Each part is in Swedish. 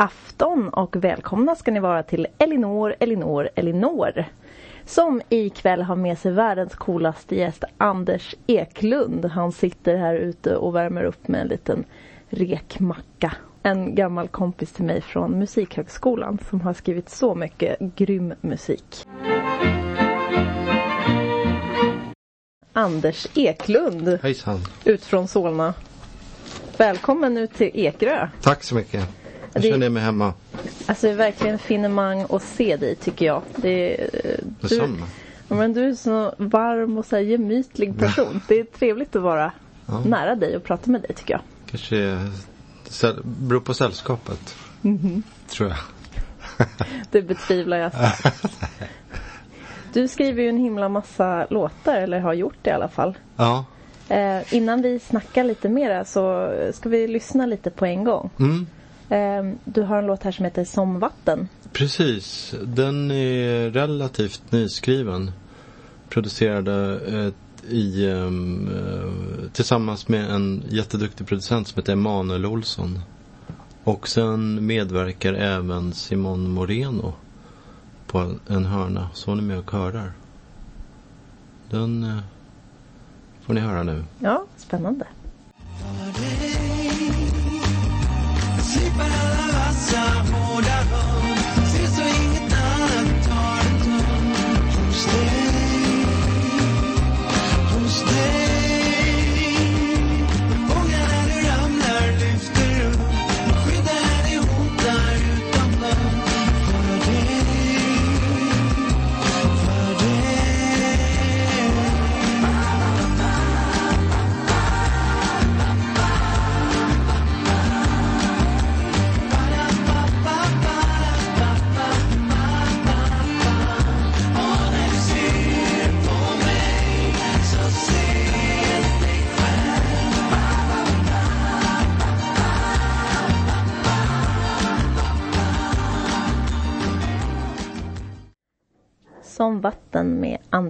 afton och välkomna ska ni vara till Elinor, Elinor, Elinor. Som ikväll har med sig världens coolaste gäst Anders Eklund. Han sitter här ute och värmer upp med en liten rekmacka. En gammal kompis till mig från Musikhögskolan som har skrivit så mycket grym musik. Anders Eklund Hejsan. ut från Solna. Välkommen ut till Ekerö. Tack så mycket. Jag Det- känner mig hemma. Alltså det är verkligen finemang att se dig tycker jag. Det är, du, Detsamma. Ja, men du är så varm och så här gemytlig person. Det är trevligt att vara Ja. nära dig och prata med dig tycker jag. Kanske säll- beror på sällskapet. Mhm. Tror jag. Det betvivlar jag. Du skriver ju en himla massa låtar, eller har gjort det i alla fall. Ja. Eh, innan vi snackar lite mera så ska vi lyssna lite på en gång. Mm. Eh, du har en låt här som heter Som vatten. Precis. Den är relativt nyskriven. Producerade eh, i, ehm, eh, tillsammans med en jätteduktig producent som heter Emanuel Olsson. Och sen medverkar även Simon Moreno på en hörna. Så hon är med och körar. Den eh, får ni höra nu. Ja, spännande. así para la enamorado.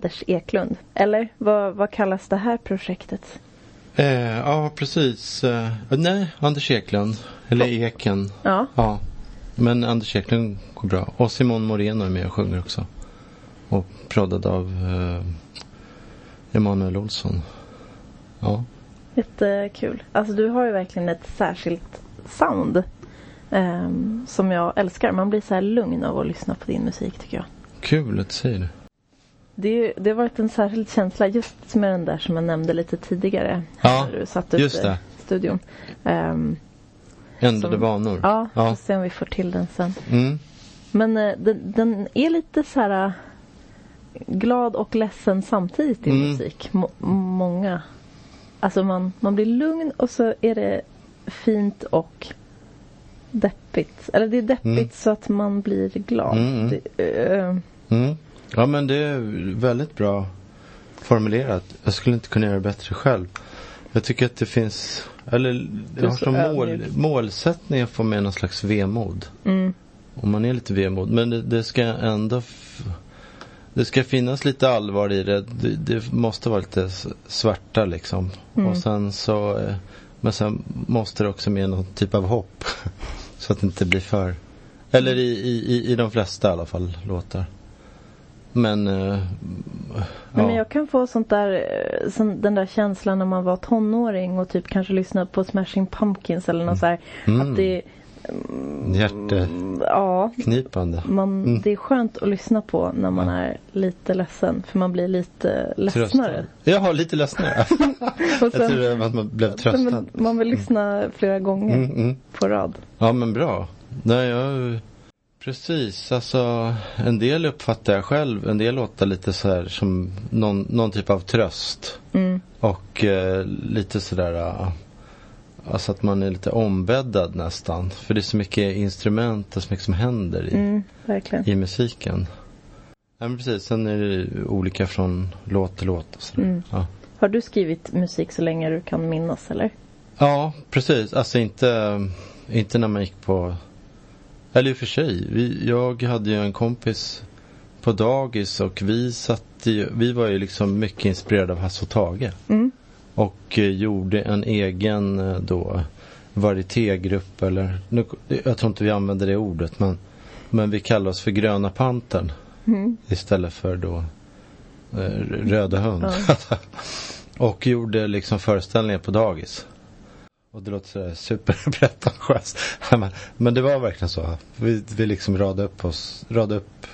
Anders Eklund. Eller vad, vad kallas det här projektet? Eh, ja, precis. Eh, nej, Anders Eklund. Eller Eken. Ja, Ja, men Anders Eklund går bra. Och Simon Moreno är med och sjunger också. Och proddad av eh, Emanuel Olsson. Ja, jättekul. Alltså du har ju verkligen ett särskilt sound. ehm, som jag älskar. Man blir så här lugn av att lyssna på din musik tycker jag. kul att du säger det. Det, det har varit en särskild känsla just med den där som jag nämnde lite tidigare. Ja, när du satt ute just det. i studion. Ehm, Ändrade vanor. ja, Ja. får se om vi får till den sen. Mm. Men eh, den, den är lite så här eh, glad och ledsen samtidigt i Mm. musik. Må, många. Alltså man, man blir lugn och så är det fint och deppigt. Eller det är deppigt Mm. så att man blir glad. Mm. Det, Mm. Ja, men det är väldigt bra formulerat. Jag skulle inte kunna göra det bättre själv. Jag tycker att det finns, eller jag har som mål, målsättning att få med någon slags vemod. mm, Och man är lite vemod. Men det, det ska ändå Det ska finnas lite allvar i det. Det, det måste vara lite s- svarta liksom. Mm. Och sen så eh, Men sen måste det också med någon typ av hopp. så att det inte blir för Eller i, i, i, i de flesta i alla fall låtar. Men eh, Nej, ja. Men jag kan få sånt där, eh, sån, den där känslan när man var tonåring och typ kanske lyssnade på Smashing Pumpkins eller något så här. Mm. Att det, Hjärteknipande. ja, man, Mm. det är skönt att lyssna på när man Ja. är lite ledsen. För man blir lite ledsnare. Tröstad. Jaha, lite ledsnare. Och jag sen, trodde att man blev tröstad. man vill lyssna flera gånger Mm, mm. på rad. Ja men bra. Nej, jag... Precis, alltså en del uppfattar jag själv, en del låter lite så här som någon, någon typ av tröst. Mm. Och eh, lite sådär, uh, alltså att man är lite ombäddad nästan. För det är så mycket instrument och så mycket som händer i, Mm, i musiken. Ja men precis, sen är det olika från låt till låt och sådär. Mm. Ja. Har du skrivit musik så länge du kan minnas eller? Ja, precis. Alltså inte, inte när man gick på... Eller i och för sig. Vi, jag hade ju en kompis på dagis och vi satt ju, Vi var ju liksom mycket inspirerade av Hasse och Tage. Mm. Och eh, gjorde en egen eh, då varietégrupp eller, nu, jag tror inte vi använder det ordet men, men vi kallar oss för Gröna Pantern Mm. istället för då eh, Röda Hund. och gjorde liksom föreställningar på dagis. Och det låter sådär superpretentiöst. men, det var verkligen så. Vi, vi liksom radade upp oss, radade upp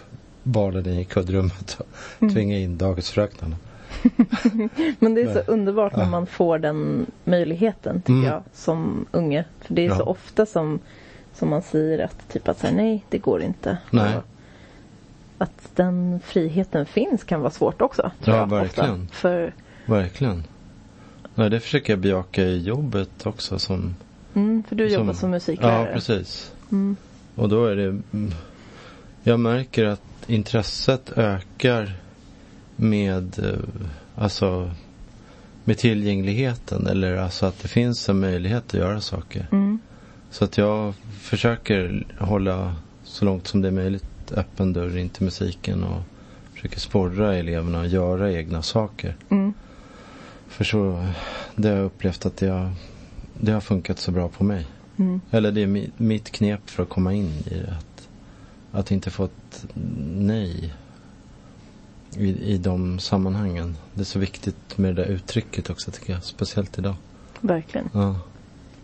barnen i kuddrummet och Mm. tvingade in dagisfröknarna. Men det är så underbart när man får den möjligheten tycker Mm. jag som unge. För det är så Ja. ofta som, som man säger att typ att säga, nej det går inte. Nej. Och att den friheten finns kan vara svårt också. Ja, verkligen. Ofta. För, Verkligen. Nej, det försöker jag bejaka i jobbet också som... mm, för du jobbar som musiklärare. Ja, precis. Mm. Och då är det... mm, Jag märker att intresset ökar med, eh, alltså, med tillgängligheten. Eller alltså att det finns en möjlighet att göra saker. Mm. Så att jag försöker hålla så långt som det är möjligt öppen dörr in till musiken. Och försöker sporra eleverna att göra egna saker. Mm. För så, det har jag upplevt att det har, det har funkat så bra på mig. Mm. Eller det är mi- mitt knep för att komma in i det. Att, att inte få ett nej i, i de sammanhangen. Det är så viktigt med det där uttrycket också tycker jag. Speciellt idag. Verkligen. Ja.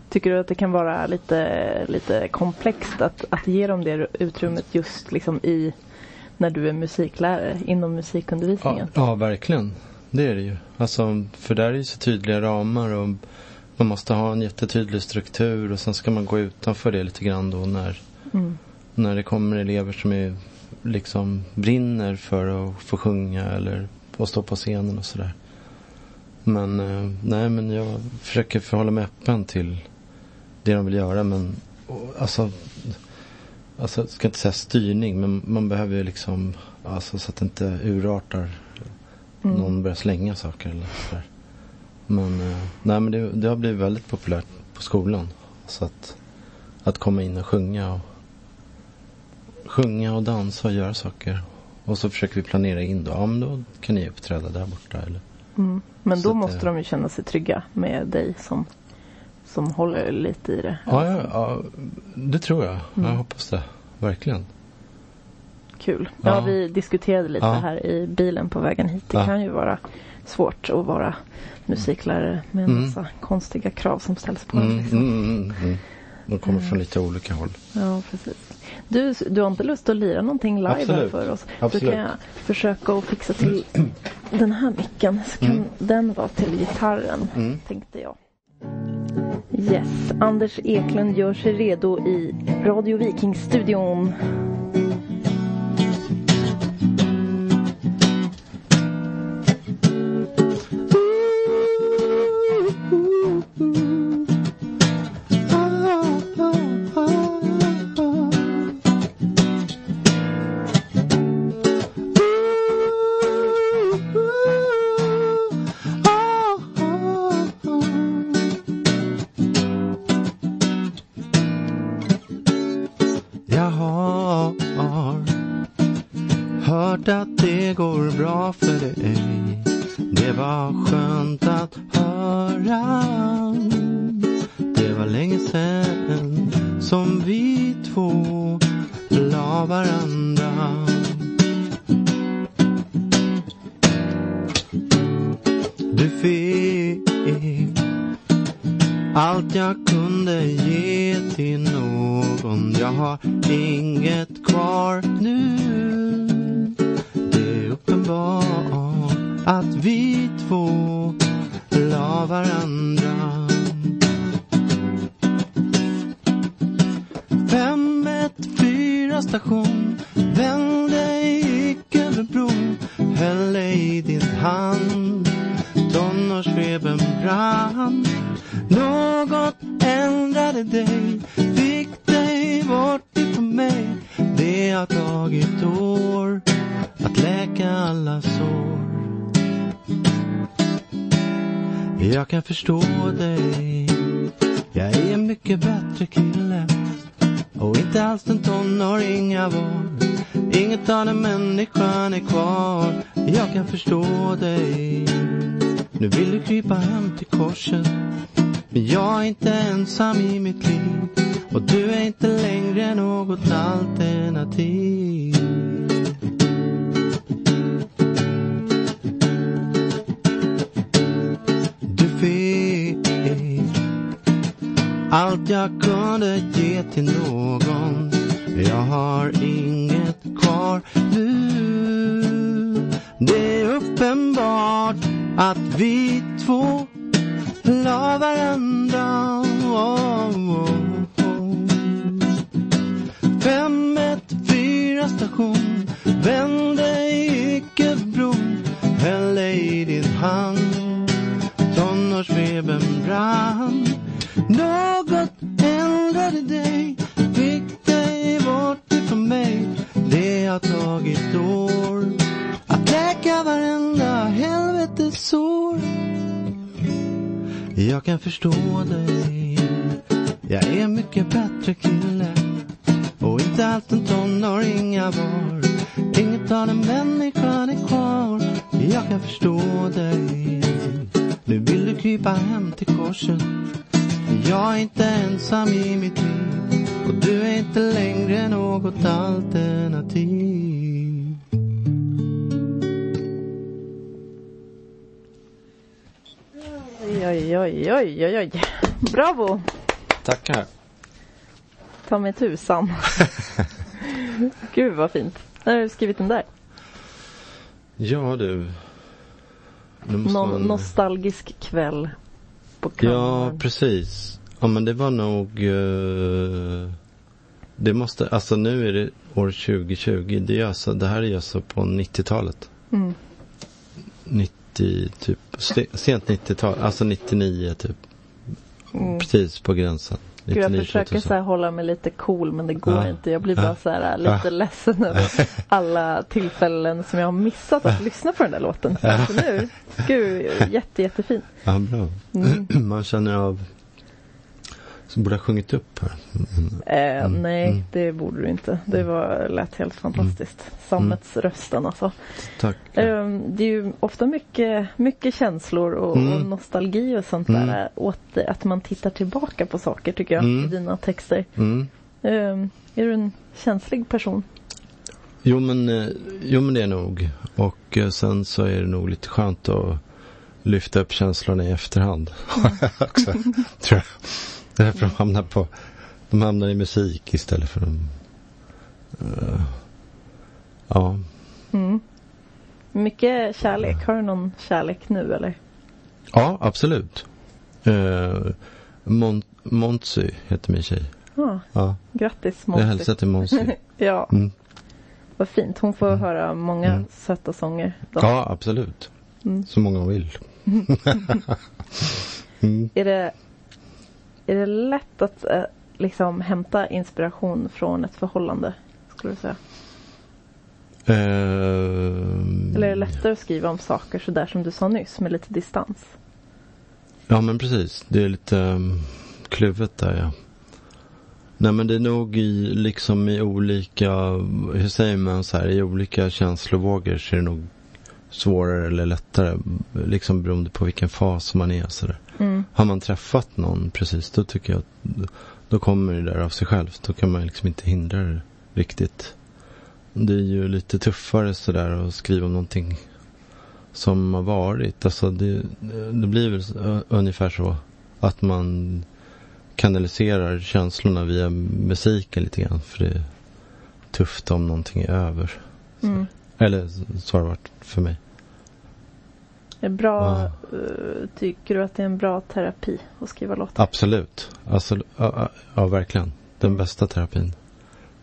Tycker du att det kan vara lite, lite komplext att, att ge dem det utrymmet just liksom i när du är musiklärare inom Ja, musikundervisningen? ja, verkligen. Det är det ju. Alltså, för där är ju så tydliga ramar och man måste ha en jättetydlig struktur och sen ska man gå utanför det lite grann då när, Mm. när det kommer elever som är, liksom brinner för att få sjunga eller få stå på scenen och sådär. Men eh, nej, men jag försöker förhålla mig öppen till det de vill göra men alltså, alltså jag ska inte säga styrning men man behöver ju liksom alltså så att det inte urartar Mm. någon börjar slänga saker eller sådär. Men, eh, nej, men det, det har blivit väldigt populärt på skolan. Så att, att komma in och sjunga och sjunga och dansa och göra saker. Och så försöker vi planera in då. Ja men då kan ni uppträda där borta eller. Mm. Men Så då att, måste eh, de ju känna sig trygga med dig som, som håller lite i det. Ja, ja, ja det tror jag. Mm. Jag hoppas det. Verkligen. Kul. Ja, Ja. vi diskuterade lite Ja. här i bilen på vägen hit. Det Ja. kan ju vara svårt att vara musiklärare med en Mm. massa konstiga krav som ställs på en. Mm, Liksom. mm, mm, mm. De kommer från lite olika håll. Ja, precis. Du, du har inte lust att lira någonting live här Absolut. för oss? Absolut. Så kan jag försöka att fixa till den här micken. Så kan Mm. den vara till gitarren, Mm. tänkte jag. Yes, Anders Eklund gör sig redo i Radio Viking-studion. Du fick. Allt jag kunde ge till någon. Jag har inget kvar nu. Det är uppenbart att vi två la varandra. Fem, ett, fyra station Vände, gick över bron Höll dig i din hand varann. Något ändrade dig Fick dig bort ifrån mig. Det har tagit år Att läka alla sår. Jag kan förstå dig. Jag är en mycket bättre kille. Och inte alls en tonåring jag var Inget av den människan är kvar. Jag kan förstå dig. Nu vill du krypa hem till korset Men jag är inte ensam i mitt liv. Och du är inte längre något alternativ. Du fick allt jag kunde ge till någon. Jag har inget kvar nu. Det är uppenbart att vi två la varandra. Oh, oh, oh. 514 station vände i Icke-bron höll dig i din hand tonårsfebern brann Något Jag kan förstå dig. Jag är mycket bättre kille. Och inte allt en tonåring jag var. Inget av den människan är kvar. Jag kan förstå dig. Nu vill du krypa hem till korset. Jag är inte ensam i mitt liv. Och du är inte längre något alternativ. Oj, oj, oj, oj, oj, oj. Bravo! Tackar Ta mig tusan. Gud vad fint. När har du skrivit den där? Ja du Någon man- nostalgisk kväll på Ja, kammaren. precis. Ja, men det var nog... eh, det måste, alltså nu är det år 2020. Det, är alltså, det här är alltså på 90-talet. Mm. 90, typ, se- sent 90-tal, alltså 99 typ. Mm. Precis på gränsen. Gud, jag 99, försöker 2000. så hålla mig lite cool men det går Ja. inte. Jag blir bara så här lite Ja. ledsen över alla tillfällen som jag har missat att lyssna på den där låten. Så alltså nu, gud, jätte, jättefin. Ja, bra. Mm. Man känner av... Som borde ha sjungit upp här. Eh, Mm, nej, mm. det borde du inte. Det var, lät helt fantastiskt. Sammetsrösten alltså. Tack. Eh, det är ju ofta mycket, mycket känslor och, Mm. och nostalgi och sånt Mm. där. Åt att man tittar tillbaka på saker tycker jag Mm. i dina texter. Mm. Eh, är du en känslig person? Jo men, eh, jo men det är nog. Och eh, sen så är det nog lite skönt att lyfta upp känslorna i efterhand. också, tror jag. Därför de hamnar på, de hamnar i musik istället för de, eh, ja. Mm. Mycket kärlek. Har du någon kärlek nu eller? Ja, absolut. Uh, Mon- Montsy heter min tjej. Ja, Ja, grattis jag Monty. hälsar till Montsy. Ja, Mm. vad fint. Hon får höra många Mm. söta sånger. Då. Ja, absolut. Mm. Så många hon vill. mm. Är, det, är det lätt att eh, liksom hämta inspiration från ett förhållande? Skulle du säga? Eh, Eller är det lättare att skriva om saker sådär som du sa nyss med lite distans? Ja men precis. Det är lite um, kluvet där ja. Nej men det är nog i, liksom i olika, hur säger man så här, i olika känslovågor så är det nog svårare eller lättare. Liksom beroende på vilken fas man är sådär. Mm. Har man träffat någon precis då tycker jag att då kommer det där av sig självt. Då kan man liksom inte hindra det riktigt. Det är ju lite tuffare sådär att skriva om någonting som har varit. Alltså det, det blir väl ungefär så att man kanaliserar känslorna via musiken lite grann. För det är tufft om någonting är över. Mm. Eller så har det varit för mig. Är bra, Ja. eh, tycker du att det är en bra terapi att skriva låtar? Absolut. Alltså, ja, ja, verkligen. Den bästa terapin.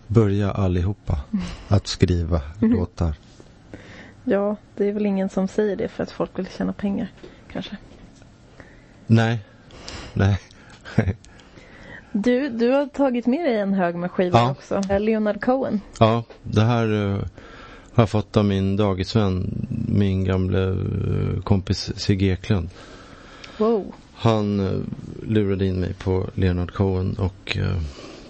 Börja allihopa att skriva låtar. Ja, det är väl ingen som säger det för att folk vill tjäna pengar. Kanske. Nej. Nej. Du, du har tagit med dig en hög med skivor Ja. också. Eh, Leonard Cohen. Ja, det här eh, har jag fått av min dagisvän, min gamla eh, kompis Sigge Eklund. Wow. Han uh, lurade in mig på Leonard Cohen och eh,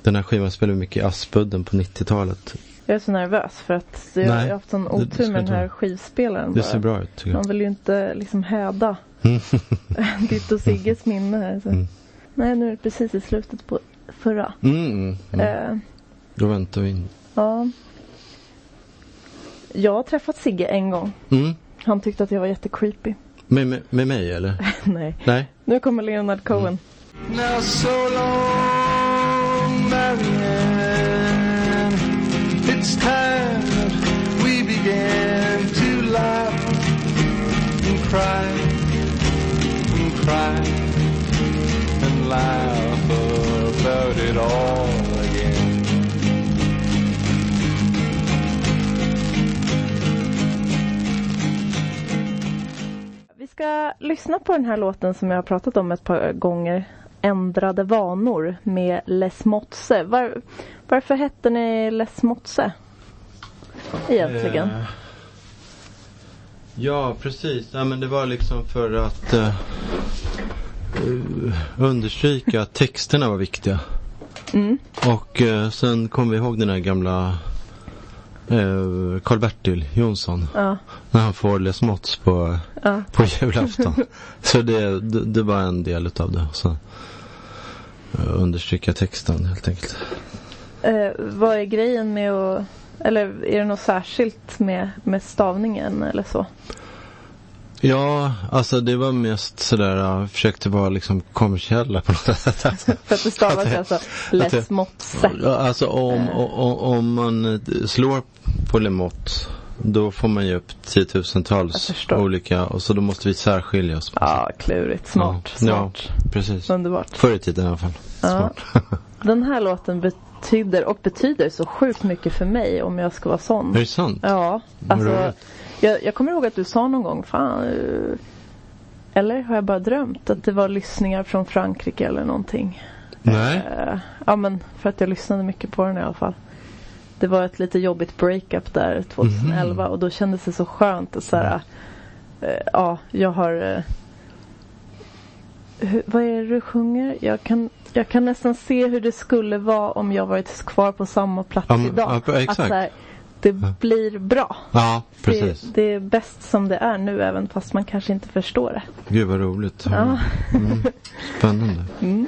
den här skivan spelade mycket i Aspudden på 90-talet. Jag är så nervös för att jag, Nej, har haft sån otur med den här skivspelaren Det ser bra ut tycker Man jag. vill ju inte liksom häda ditt och Sigges minne. Mm. Nej, nu är det precis i slutet på förra. Mm, mm. Eh, Då väntar vi in. ja. Jag har träffat Sigge en gång. Mm. Han tyckte att jag var jättecreepy. Med, med, med mig eller? Nej. Nej? Nu kommer Leonard Cohen. Now so long, Marianne. It's time that we began to laugh and cry and cry and laugh about it all ska lyssna på den här låten som jag har pratat om ett par gånger. Ändrade vanor med Les Motse. Var, varför hette ni Les Motse? Egentligen. Eh, ja, precis. Ja, men det var liksom för att eh, eh, understryka att texterna var viktiga. Mm. Och eh, sen kom vi ihåg den här gamla Karl-Bertil Jonsson. Ja, När han får Les Mots på, ja. på julafton. Så det, det, det var en del utav det. Så, eh, understryka texten helt enkelt. Eh, vad är grejen med att... Eller är det något särskilt med, med stavningen eller så? Ja, alltså det var mest sådär, jag försökte vara liksom kommersiella på något sätt. Alltså, För att det stavas Att alltså att Les det- Motse. Ja, alltså om, Eh. om, om man slår på Lemot då får man ju upp tiotusentals olika och så då måste vi särskilja oss. Ja, klurigt. Smart. Ja, Smart. Precis. Underbart. Förr i tiden i alla fall. Ja. Smart. Den här låten betyder och betyder så sjukt mycket för mig om jag ska vara sån. Är det sant? Ja, alltså roligt. Jag, jag kommer ihåg att du sa någon gång, fan eh, eller har jag bara drömt att det var lyssningar från Frankrike eller någonting? Nej. Eh, ja men för att jag lyssnade mycket på den i alla fall. Det var ett lite jobbigt breakup där 2011 Mhm. och då kändes det så skönt att så här, eh, ja jag har hur, vad är det du sjunger? Jag kan, jag kan nästan se hur det skulle vara om jag varit kvar på samma plats men- idag. ja, exakt. Att så här, det blir bra. Ja, precis. Det, det är bäst som det är nu även fast man kanske inte förstår det. Gud vad roligt. Ja. Mm. Spännande. Mm.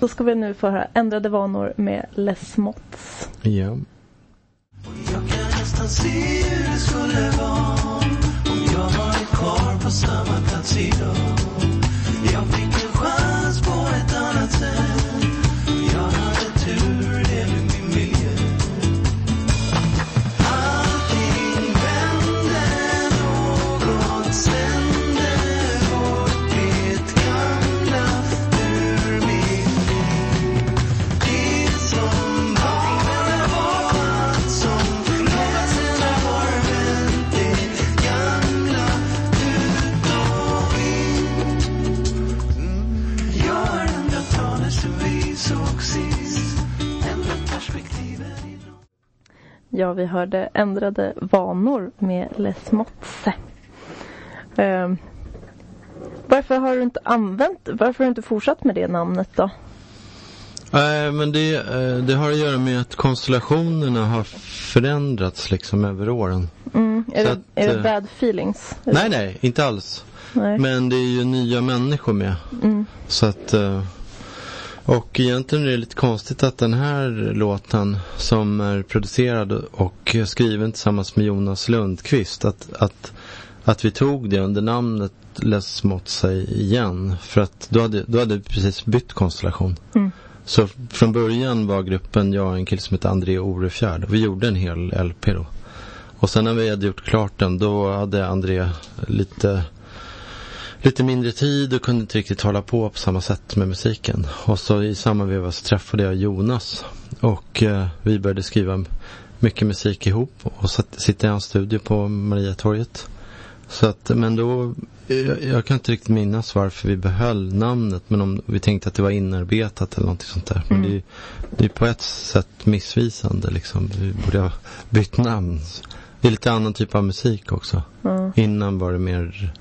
Så ska vi nu få höra ändrade vanor med Les Mots. Ja. Jag kan nästan se hur det skulle vara om jag varit kvar på samma plats idag. Jag fick en chans på ett annat sätt. Ja, vi hörde ändrade vanor med Les Motse. Ehm, varför har du inte använt, varför har du inte fortsatt med det namnet då? Nej, men det, eh, det har att göra med att konstellationerna har förändrats liksom över åren. Mm, är, det, att, är det eh, bad feelings? Nej, nej, inte alls. Nej. Men det är ju nya människor med. Mm, Så att, eh, och egentligen är det lite konstigt att den här låten som är producerad och skriven tillsammans med Jonas Lundqvist, att, att, att vi tog det under namnet Les sig igen. För att då hade, då hade vi precis bytt konstellation. Mm. Så från början var gruppen jag och en kille som hette André Orefjärd. Vi gjorde en hel LP då. Och sen när vi hade gjort klart den, då hade André lite lite mindre tid och kunde inte riktigt hålla på på samma sätt med musiken. Och så i samma veva så träffade jag Jonas och eh, vi började skriva mycket musik ihop och satt, sitta i hans studio på Mariatorget. Så att, men då, jag, jag kan inte riktigt minnas varför vi behöll namnet men om vi tänkte att det var inarbetat eller någonting sånt där. Men Mm. det, är- det är på ett sätt missvisande liksom. Vi borde ha bytt namn. Det är lite annan typ av musik också. ja. Innan var det mer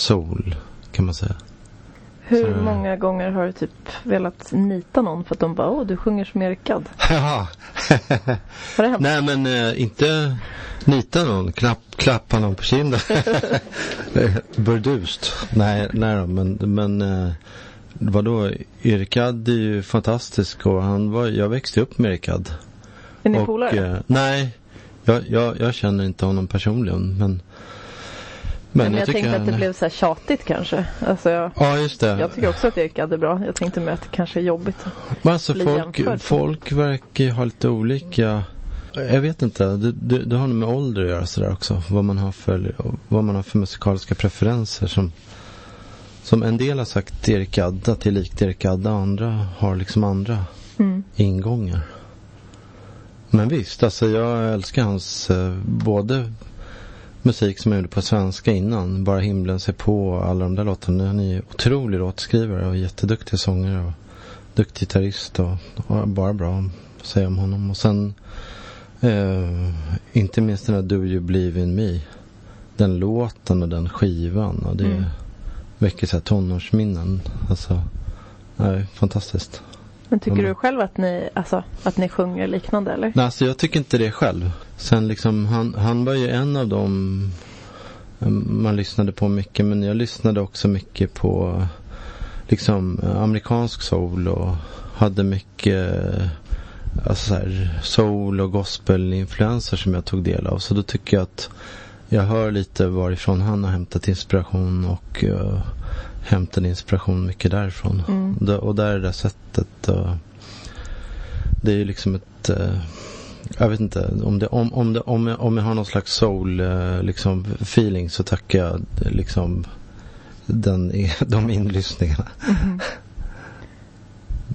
soul kan man säga. Hur Så- många gånger har du typ velat nita någon för att de bara åh du sjunger som? Jaha. Har det hänt? Nej men eh, inte nita någon, klapp, klappa någon på kinden. Burdust. Nej, nej då, men, men eh, vadå, Erik Gadd är ju fantastisk och han var, jag växte upp med Erik Gadd. Är ni polare? eh, nej, jag, jag, jag känner inte honom personligen men men Men jag, jag, tänkte att det blev så här tjatigt kanske. Alltså jag, Ja just det. jag tycker också att Gadd är bra. Jag tänkte med att det kanske är jobbigt. Men alltså bli folk, folk verkar ju ha lite olika jag vet inte, det, det, det har nog med ålder att göra sådär också. Vad man har för, vad man har för musikaliska preferenser. Som, som en del har sagt Erik Gadda till likt Erik Gadda. Andra har liksom andra Mm. ingångar. Men visst, alltså jag älskar hans eh, både musik som han gjorde på svenska innan. Bara himlen ser på och alla de där låtarna. Han är ju otrolig låtskrivare och jätteduktig sångare och duktig gitarrist och, och bara bra att säga om honom. Och sen eh, inte minst den här Do You Believe In Me. Den låten och den skivan och det Mm. väcker så här tonårsminnen. Alltså, nej, fantastiskt. Men tycker Mm. du själv att ni, alltså, att ni sjunger liknande eller? Nej, alltså jag tycker inte det själv. Sen liksom, han, han var ju en av dem eh, man lyssnade på mycket. Men jag lyssnade också mycket på liksom amerikansk soul och hade mycket alltså så här, soul och gospel-influenser som jag tog del av. Så då tycker jag att jag hör lite varifrån han har hämtat inspiration och uh, hämtade inspiration mycket därifrån. Mm. Det- Och där är det sättet. Det är ju liksom ett eh, jag vet inte om det, om, om, det, om, jag, om jag har någon slags soul eh, liksom feeling så tackar jag eh, liksom den, de inlyssningarna. Mhm.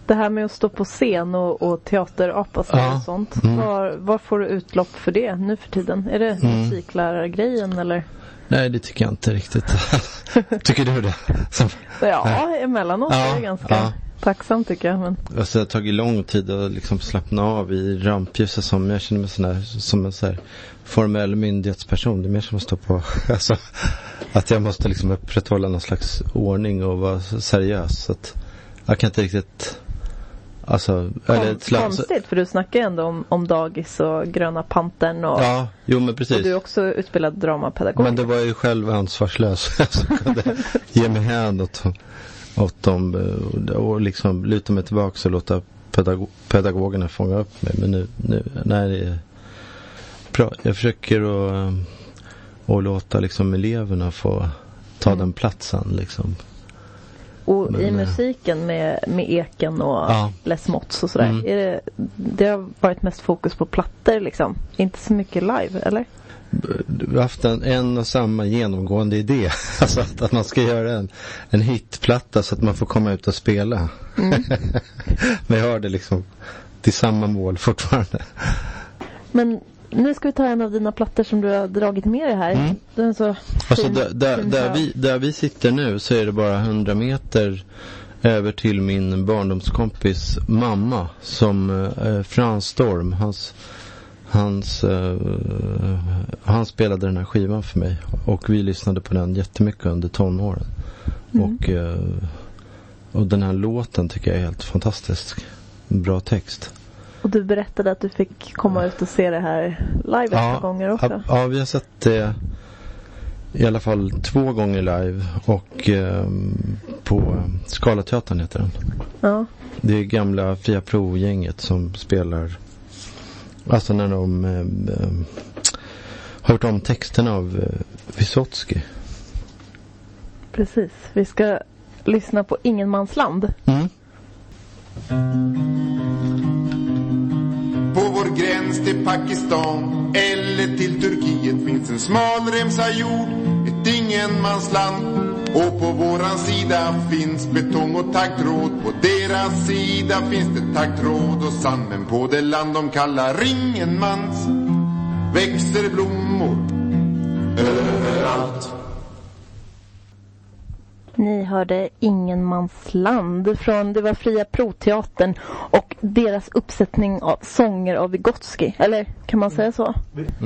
Det här med att stå på scen och, och teaterapa Ja. och sånt. Mm. Var, var får du utlopp för det nu för tiden? Är det Mm. musiklärargrejen eller? Nej, det tycker jag inte riktigt. tycker du det? Som, Ja, emellanåt Ja, är det ganska ja. tacksamt tycker jag. Men, alltså, det har tagit lång tid att liksom slappna av i rampljuset som jag känner mig sån där, som en så här formell myndighetsperson. Det är mer som att stå på, alltså, att jag måste liksom upprätthålla någon slags ordning och vara seriös. Så att jag kan inte riktigt, alltså, eller konstigt för du snackar ju ändå om, om dagis och Gröna Pantern och, Ja, jo men och precis. du är också utbildad dramapedagog. Men det var ju själv ansvarslös. Jag kunde ge mig hän åt, åt dem eh, och liksom luta mig tillbaka och låta pedago- pedagogerna fånga upp mig. Men nu, nu nej, det är bra. Jag försöker att, eh, att låta liksom eleverna få ta Mm. den platsen liksom. Och i Men, eh, musiken med, med Eken och Ja. Les Mots och sådär. Mm. Är det, det har varit mest fokus på plattor liksom. Inte så mycket live, eller? Vi har haft en, en och samma genomgående idé. Alltså att, att man ska göra en, en hitplatta så att man får komma ut och spela. Mm. Men jag har det liksom till samma mål fortfarande. Men nu ska vi ta en av dina plattor som du har dragit med dig här. Mm. Den så Alltså där, där, där, vi, där vi sitter nu så är det bara 100 meter över till min barndomskompis mamma som eh, Frans Storm. Hans, hans, eh, han spelade den här skivan för mig och vi lyssnade på den jättemycket under tonåren. Mm. Och, eh, och den här låten tycker jag är helt fantastisk. Bra text. Och du berättade att du fick komma ut och se det här live ett par gånger också. Ja, ja, vi har sett det i alla fall två gånger live och eh, på Scalateatern heter den. Ja. Det är gamla Fia Pro-gänget som spelar, alltså när de eh, eh, har gjort om texterna av eh, Vysotsky. Precis. Vi ska lyssna på Ingenmansland. Mm. På vår gräns till Pakistan eller till Turkiet finns en smal remsa jord, ett ingenmansland. Och på våran sida finns betong och taggtråd. På deras sida finns det taggtråd och sand. Men på det land de kallar Ingenmans växer blommor överallt. Ni hörde Ingenmansland från det var Fria Proteatern och deras uppsättning av sånger av Vygotsky. Eller kan man säga så?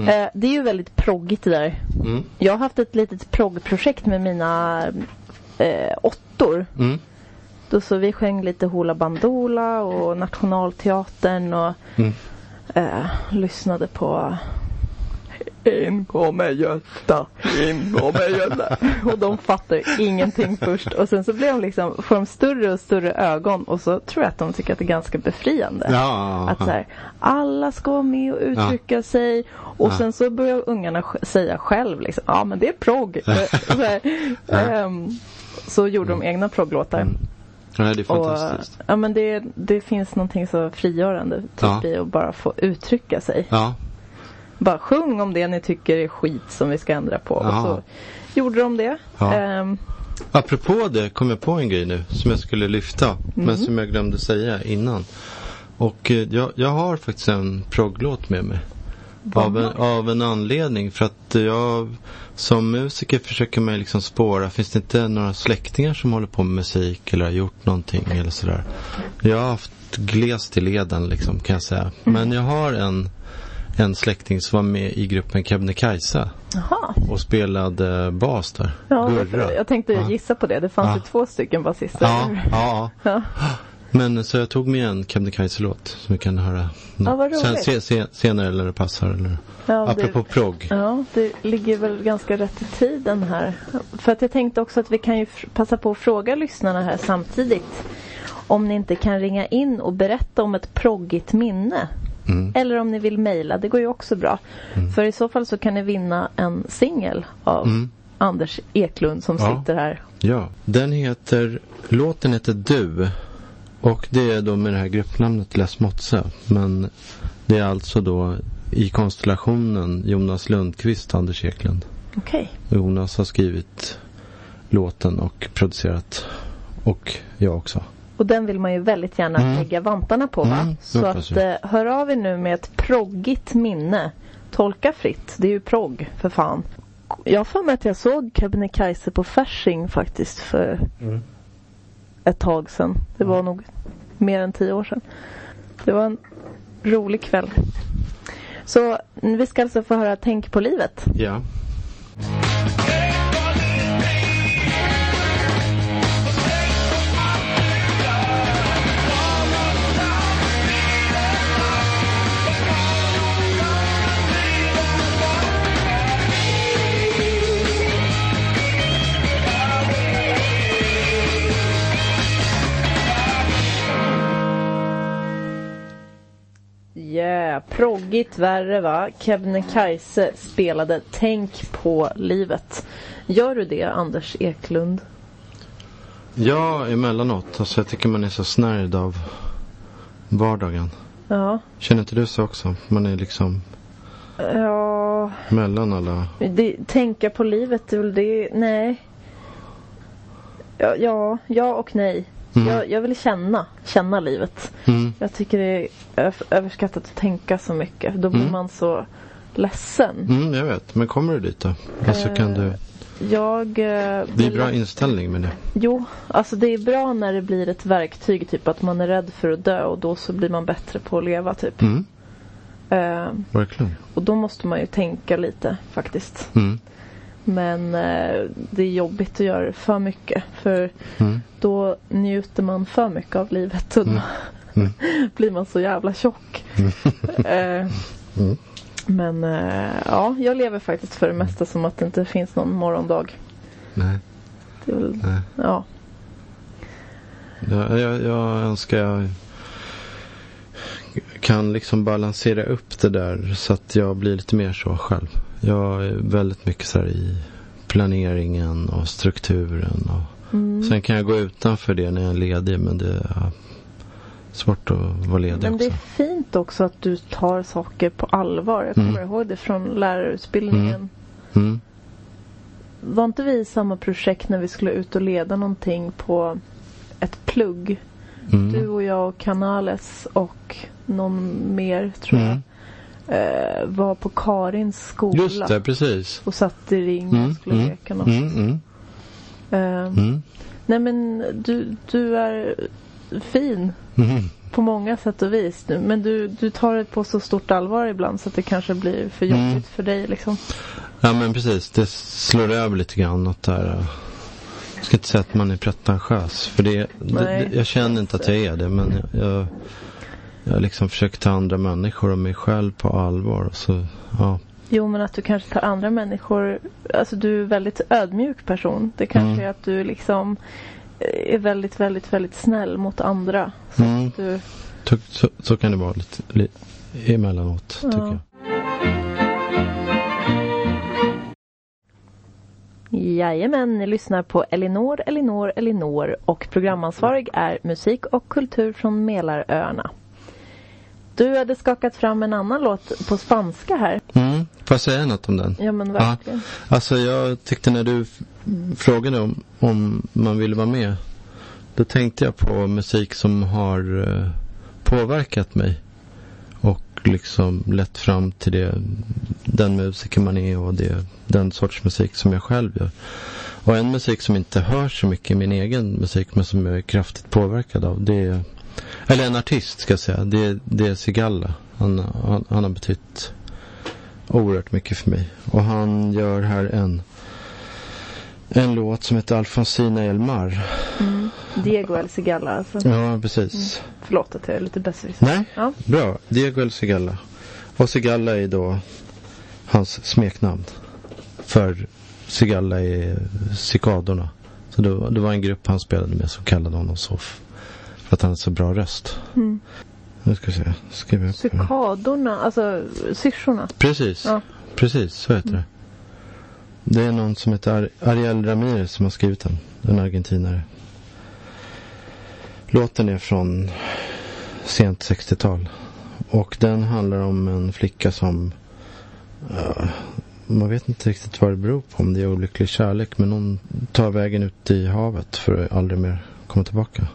Eh, det är ju väldigt proggigt det där. Mm. Jag har haft ett litet proggprojekt med mina eh, åttor. Mm. Då så vi sjöng lite Hoola Bandoola och Nationalteatern och Mm. eh, lyssnade på In kommer Gösta, in kommer Gösta. Och de fattar ingenting först. Och sen så blir de liksom, får de större och större ögon och så tror jag att de tycker att det är ganska befriande. Ja, Att så här, alla ska vara med och uttrycka sig. Och Ja. sen så börjar ungarna säga själv liksom, ja men det är progg. Så, här, ehm, så gjorde de egna progglåtar. Nej, det är Och, fantastiskt. ja men det, det finns någonting så frigörande typ Ja. i att bara få uttrycka sig. Ja, Bara sjung om det ni tycker är skit som vi ska ändra på. Ja. Och så gjorde de det. Ja. Ehm, Apropå det kom jag på en grej nu som jag skulle lyfta. Men som jag glömde säga innan. Och eh, jag, jag har faktiskt en progglåt med mig. Av en, av en anledning. För att jag som musiker försöker man liksom spåra. Finns det inte några släktingar som håller på med musik eller har gjort någonting eller sådär. Jag har haft glest i leden liksom kan jag säga. Men jag har en, en släkting som var med i gruppen Kebnekaise. Och spelade bas där. Ja, Gurra. jag tänkte Ja. gissa på det. Det fanns Ja. ju två stycken basister. Ja, ja, Ja. Men så jag tog med en Kebnekaise-låt som vi kan höra Ja, sen, se, se, senare eller det passar. Eller. Ja, det- Apropå progg. Ja, det ligger väl ganska rätt i tiden här. För att jag tänkte också att vi kan ju passa på att fråga lyssnarna här samtidigt. Om ni inte kan ringa in och berätta om ett proggigt minne. Mm. Eller om ni vill mejla, det går ju också bra. För i så fall så kan ni vinna en singel av Mm. Anders Eklund som Ja. sitter här. Ja, den heter, låten heter Du. Och det är då med det här gruppnamnet Les Motse. Men det är alltså då i konstellationen Jonas Lundqvist Anders Eklund. Okej. Jonas har skrivit låten och producerat. Och jag också. Och den vill man ju väldigt gärna Mm. lägga vantarna på va? Mm, Så att eh, hör av er nu med ett proggigt minne. Tolka fritt, det är ju progg för fan. Jag har för mig att jag såg Kebnekaise på Fasching faktiskt för Mm. ett tag sedan. Det var nog mer än tio år sedan. Det var en rolig kväll. Så vi ska alltså få höra Tänk på livet. Ja. Proggigt värre va? Kebnekaise spelade Tänk på livet. Gör du det Anders Eklund? Ja, emellanåt. Alltså jag tycker man är så snärjd av vardagen. Ja. Känner inte du så också? Man är liksom Ja, mellan alla. det, tänka på livet, det är väl det, nej. Ja, ja, ja och nej. Mm. Jag, jag vill känna, känna livet. Mm. Jag tycker det är överskattat att tänka så mycket. Då blir Mm. man så ledsen. Mm, jag vet. Men kommer du dit då? Alltså kan du... Jag... eh, Det är vill bra inställning med det. Jo, alltså det är bra när det blir ett verktyg, typ att man är rädd för att dö och då så blir man bättre på att leva, typ. Mm, Eh, verkligen. och då måste man ju tänka lite, faktiskt. Mm, Men eh, det är jobbigt att göra det för mycket, för mm, då njuter man för mycket av livet och då Mm. blir man så jävla tjock. Eh, Mm. Men eh, ja, jag lever faktiskt för det mesta som att det inte finns någon morgondag. nej, väl, nej. ja. Jag, jag, jag önskar jag kan liksom balansera upp det där så att jag blir lite mer så själv. Jag är väldigt mycket så här i planeringen och strukturen. Och Mm. Sen kan jag gå utanför det när jag är ledig men det är svårt att vara ledig Men det också. är fint också att du tar saker på allvar. Jag kommer Mm. ihåg det från lärarutbildningen. Mm. Var inte vi i samma projekt när vi skulle ut och leda någonting på ett plugg? Mm. Du och jag och Canales och någon mer tror jag. Eh, var på Karins skola. Just det, precis. Och satt i ring och Mm, skulle mm, leka något. Mm, mm, Eh, mm, Nej men du, du är fin mm. på många sätt och vis. Men du, du tar det på så stort allvar ibland så att det kanske blir för jobbigt för dig liksom. Ja men precis, det slår över lite grann något där. eh, Jag ska inte säga att man är pretentiös. För det, det, Nej. det, jag känner inte att jag är det. Men jag, jag, jag liksom försöker ta andra människor och mig själv på allvar. Så, ja. Jo, men att du kanske tar andra människor... Alltså du är en väldigt ödmjuk person. Det kanske Mm. är att du liksom eh, är väldigt, väldigt, väldigt snäll mot andra. Så Mm. du, Så, så, så kan det vara lite, lite emellanåt, Ja. tycker jag. Jajamän, ni lyssnar på Elinor, Elinor, Elinor och programansvarig är musik och kultur från Mälaröarna. Du hade skakat fram en annan låt på spanska här. Mm. Får jag säga något om den? Ja men verkligen. Alltså jag tyckte när du frågade om, om man ville vara med. Då tänkte jag på musik som har eh, påverkat mig. Och liksom lett fram till det, den musiker man är och det, den sorts musik som jag själv gör. Och en musik som inte hörs så mycket i min egen musik men som jag är kraftigt påverkad av. Det är, eller en artist ska jag säga. Det, det är Sigalla. Han, han, han har betytt oerhört mycket för mig. Och han gör här en, en låt som heter Alfonsina Elmar. Mm. Diego El Cigala alltså. Ja, precis. Förlåt att jag är lite besserwisser. Nej, Ja. bra. Diego El Cigalla. Och Cigalla är då hans smeknamn. För Cigalla är cikadorna. Så det, det var en grupp han spelade med som kallade honom så. För att han har så bra röst. Mm. Nu ska vi se. Skriver jag upp. Cykadorna, alltså syrsorna. Precis. Ja. Precis, så heter det. Det är någon som heter Ar- Ariel Ramirez som har skrivit den. En argentinare. Låten är från sent 60-tal. Och den handlar om en flicka som... ja, man vet inte riktigt vad det beror på. Om det är olycklig kärlek. Men hon tar vägen ut i havet för att aldrig mer komma tillbaka.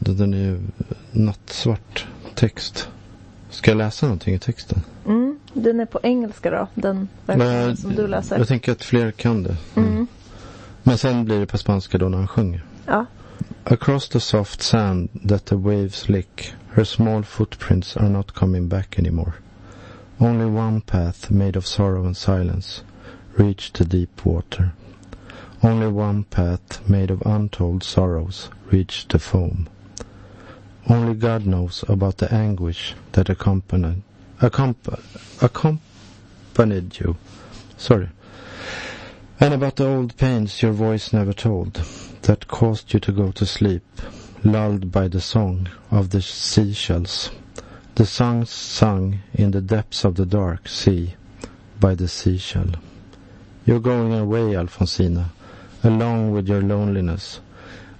Den är ju nattsvart text. Ska jag läsa någonting i texten? Mm. Den är på engelska då, den versionen som du läser. Jag tänker att fler kan det. Mm. Men sen blir det på spanska då när han sjunger. Ja. Across the soft sand that the waves lick Her small footprints are not coming back anymore Only one path made of sorrow and silence Reached the deep water Only one path made of untold sorrows Reached the foam Only God knows about the anguish that accompanied accomp- accompanied you Sorry And about the old pains your voice never told that caused you to go to sleep, lulled by the song of the seashells, the songs sung in the depths of the dark sea by the seashell. You're going away, Alfonsina, along with your loneliness.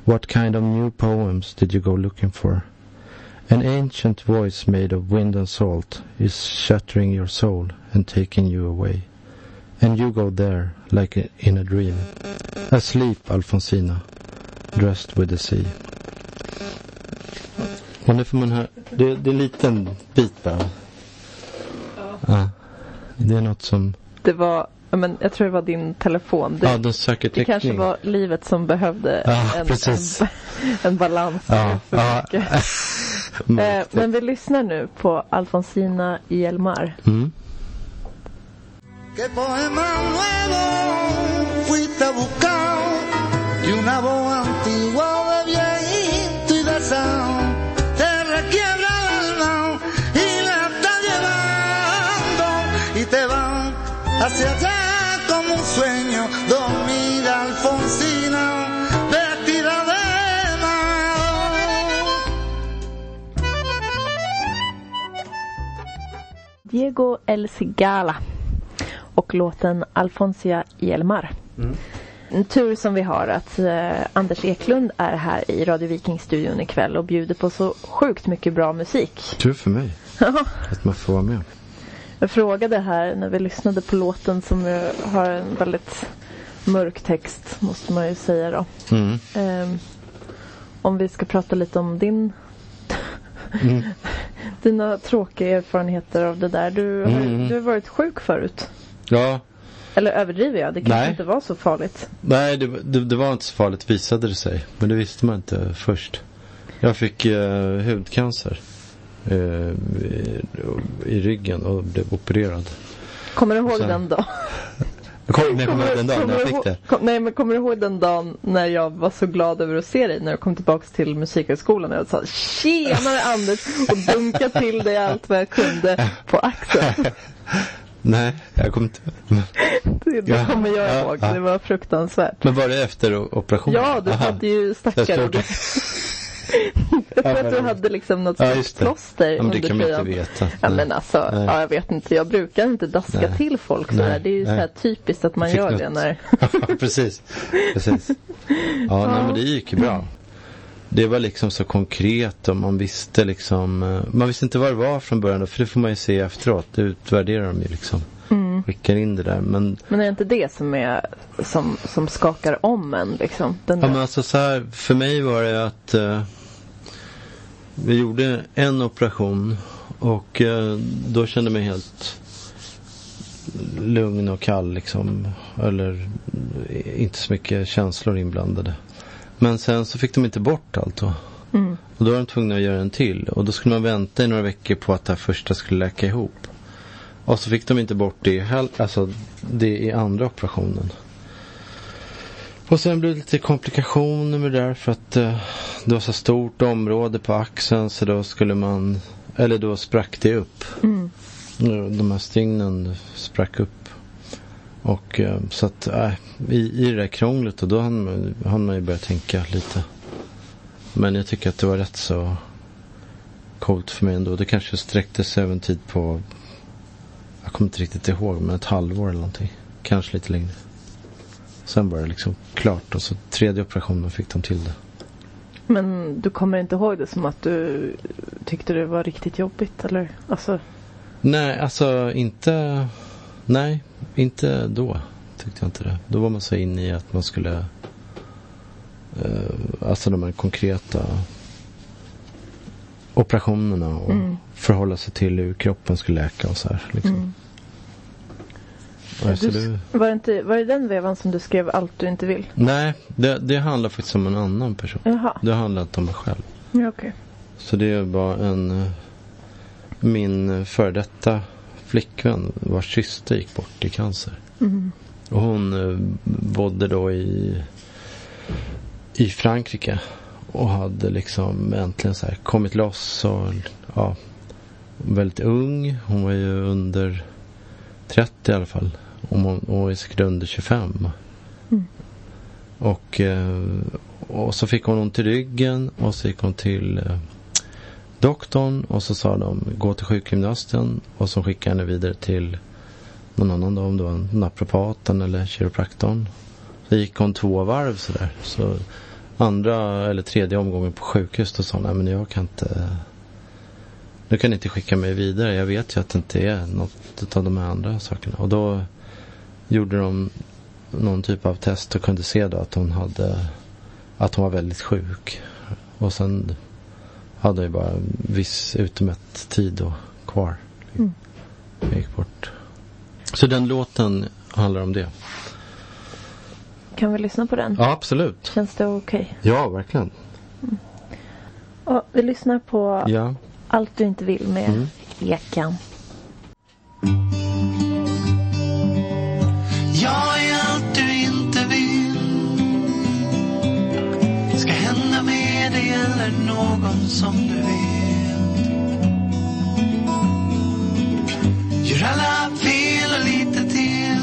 What kind of new poems did you go looking for? An ancient voice made of wind and salt is shattering your soul and taking you away. And you go there like in a dream. Asleep, Alfonsina, dressed with the sea. Och nu får man höra, det, det är en liten bit bara. Ja. Det är något som, Det var, men jag tror det var din telefon. Det, ja den söker det täckning. kanske var livet som behövde Ja, en, en, en balans. Ja, för ja. mycket. Eh, men vi lyssnar nu på Alfonsina i Elmar. Mm. ¿Qué poema nuevo fuiste a buscar? Y una voz antigua de viejito y de sal te requiebra el alma y la está llevando y te va hacia Diego El Cigala och låten Alfonsia i Elmar. En tur som vi har att eh, Anders Eklund är här i Radio Viking-studion ikväll och bjuder på så sjukt mycket bra musik. Tur för mig att man får vara med. Jag frågade här när vi lyssnade på låten som har en väldigt mörk text måste man ju säga då. Mm. Ehm, om vi ska prata lite om din Mm. dina tråkiga erfarenheter av det där. Du har, Mm. du har varit sjuk förut. Ja, Eller överdriver jag? Det kanske Nej. inte var så farligt. nej det, det, det var inte så farligt visade det sig. Men det visste man inte först. Jag fick eh, hudcancer eh, i, i ryggen och blev opererad. Kommer du ihåg Så- den dagen? Kommer när kommer ihåg den dagen när jag du fick det. Kom, nej men kommer du ihåg den dagen när jag var så glad över att se dig när jag kom tillbaks till musikhögskolan och jag sa tjenare Anders och dunkade till dig allt vad jag kunde på axeln. Nej, jag kommer inte... Det, det Ja, kommer jag ja, ihåg. ja. Det var fruktansvärt. men var det efter operationen? Ja, du Aha. hade ju stackare. Jag det. tror Ja, att du hade liksom något Ja, det. plåster Ja, men det under kan man inte tröjan. veta. Ja Nej. men alltså, Nej. ja, jag vet inte. Jag brukar inte daska Nej. till folk Nej, sådär. Det är ju så här nej. typiskt att man gör något. det när... Ja, precis. precis. Ja, Nej, men det gick ju bra. Det var liksom så konkret och man visste liksom, eh, man visste inte vad det var från början för det får man ju se efteråt. Det utvärderar de ju liksom. Mm. Skickar in det där. Men, Men är det inte det som är som, som skakar om en liksom? Den ja, där... men alltså så här, för mig var det att eh, vi gjorde en operation och eh, då kände jag mig helt lugn och kall liksom. Eller eh, inte så mycket känslor inblandade. Men sen så fick de inte bort allt då. Mm. Och då var de tvungna att göra en till. Och då skulle man vänta i några veckor på att det här första skulle läka ihop. Och så fick de inte bort det, alltså det i andra operationen. Och sen blev det lite komplikationer med det där för att eh, det var så stort område på axeln så då skulle man, eller då sprack det upp. Mm. De här stygnen sprack upp. Och eh, så att äh, i, i det där krånglet och då hann man, hann man ju börja tänka lite. Men jag tycker att det var rätt så coolt för mig ändå. Det kanske sträckte sig över en tid på, jag kommer inte riktigt ihåg, men ett halvår eller någonting. Kanske lite längre. Sen var det liksom klart och så tredje operationen fick de till det. Men du kommer inte ihåg det som att du tyckte det var riktigt jobbigt eller? Alltså, Nej, alltså inte, nej, inte då tyckte jag inte det. Då var man så inne i att man skulle, eh, alltså de här konkreta operationerna och Mm. förhålla sig till hur kroppen skulle läka och så här. Liksom. mm. Du, var, det inte, var det den vevan som du skrev allt du inte vill? nej, det, det handlar faktiskt om en annan person. Jaha, Det handlar inte om mig själv. ja, okej. Så det var en, eh, min eh, före detta flickvän vars syster gick bort i cancer. Mm. Och hon eh, bodde då i, i Frankrike. Och hade liksom äntligen så här kommit loss och ja, väldigt ung. Hon var ju under 30 i alla fall. Och hon, hon var säkert under 25. Mm. Och, eh, och så fick hon ont i ryggen och så gick hon till eh, doktorn och så sa de gå till sjukgymnasten och så skickade henne vidare till någon annan då, om det var naprapaten eller kiropraktorn. Så gick hon två varv sådär. Så andra eller tredje omgången på sjukhus då sa hon, nej men jag kan inte du kan inte skicka mig vidare. Jag vet ju att det inte är något av de här andra sakerna. Och då gjorde de någon typ av test och kunde se då att hon hade att hon var väldigt sjuk. Och sen hade jag bara en viss utmätt tid då kvar. Mm. Jag gick bort. Så den låten handlar om det. Kan vi lyssna på den? Ja, absolut. Känns det okej? Ja, verkligen. Ja, vi lyssnar på Ja. Allt du inte vill med Mm. Ekan. Dig någon som du vet. Gör alla fel och lite till.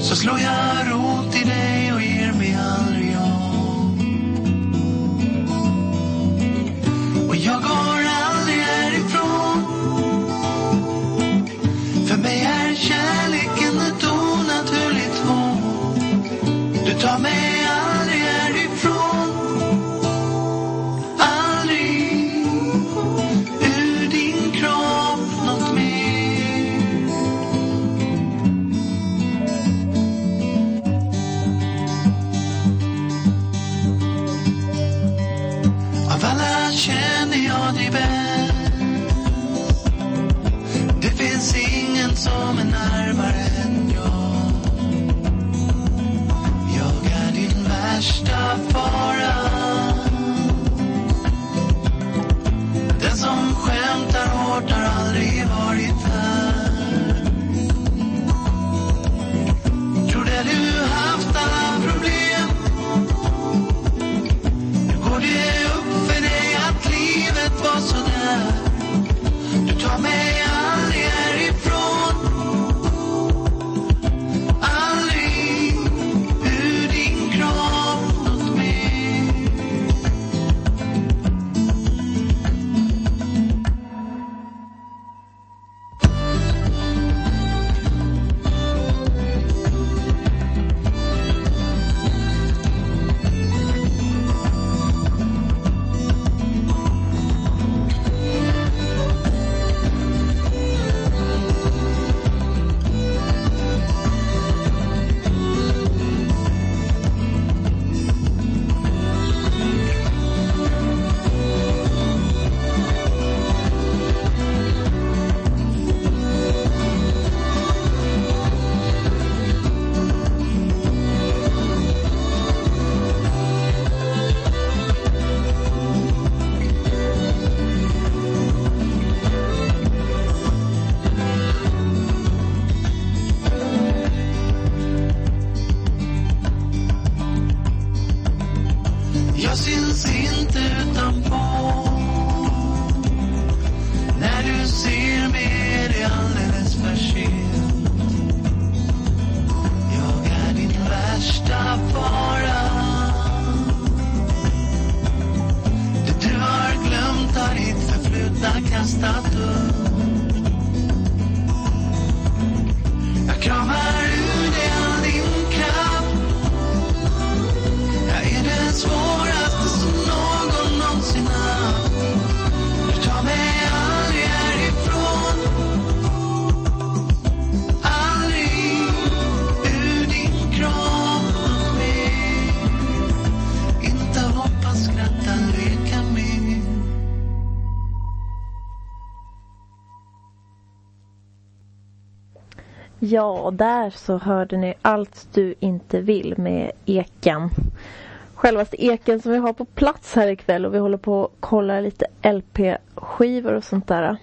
Så slår jag rot i dig och ger mig aldrig av Och jag går brushed Ja, där så hörde ni Allt du inte vill med Eken. Självaste Eken som vi har på plats här ikväll och vi håller på att kolla lite LP-skivor och sånt där.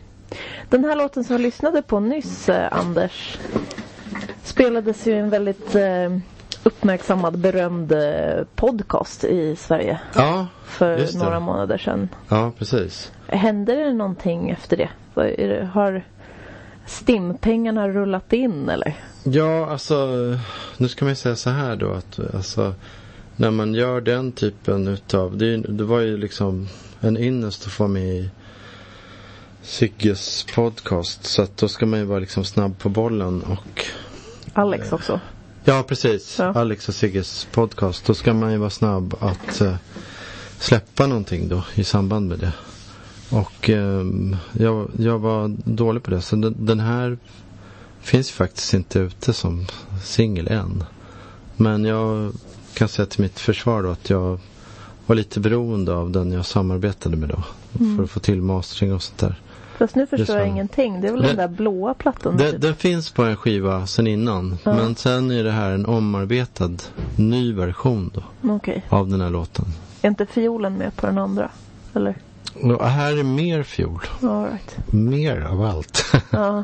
Den här låten som vi lyssnade på nyss, eh, Anders, spelades ju i en väldigt eh, uppmärksammad, berömd eh, podcast i Sverige Ja, för några månader sedan. ja precis. Hände det någonting efter det? Har STIM-pengarna rullat in eller? Ja, alltså nu ska man ju säga så här då att alltså när man gör den typen utav, det, det var ju liksom en ynnest att få med i Sigges podcast så att då ska man ju vara liksom snabb på bollen och Alex också. Ja, precis. Ja. Alex och Sigges podcast. Då ska man ju vara snabb att eh, släppa någonting då i samband med det. Och ehm, jag, jag var dålig på det. Så den, den här finns ju faktiskt inte ute som singel än. Men jag kan säga till mitt försvar då att jag var lite beroende av den jag samarbetade med då. För att få till mastering och sånt där. Fast nu förstår jag ingenting. Det är väl Den- den där blåa plattan? Den, typ? den finns på en skiva sen innan. Ja. Men sen är det här en omarbetad ny version då. Okej. Av den här låten. Är inte fiolen med på den andra? Eller? Och här är mer. All right. Mer av allt. Ja.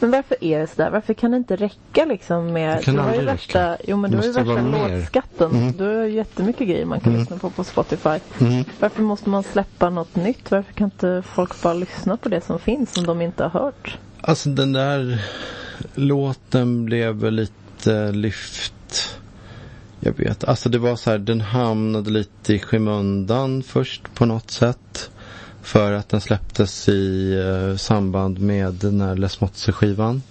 Men varför är det sådär? Varför kan det inte räcka liksom med... Det kan du har ju värsta, räcka. jo men du har ju värsta låtskatten. Mm. Du har ju jättemycket grejer man kan Mm. lyssna på på Spotify. Mm. Varför måste man släppa något nytt? Varför kan inte folk bara lyssna på det som finns som de inte har hört? Alltså den där låten blev väl lite lyft. Jag vet, alltså det var så här, den hamnade lite i skymundan först på något sätt. För att den släpptes i eh, samband med den här Les Motzee-skivan.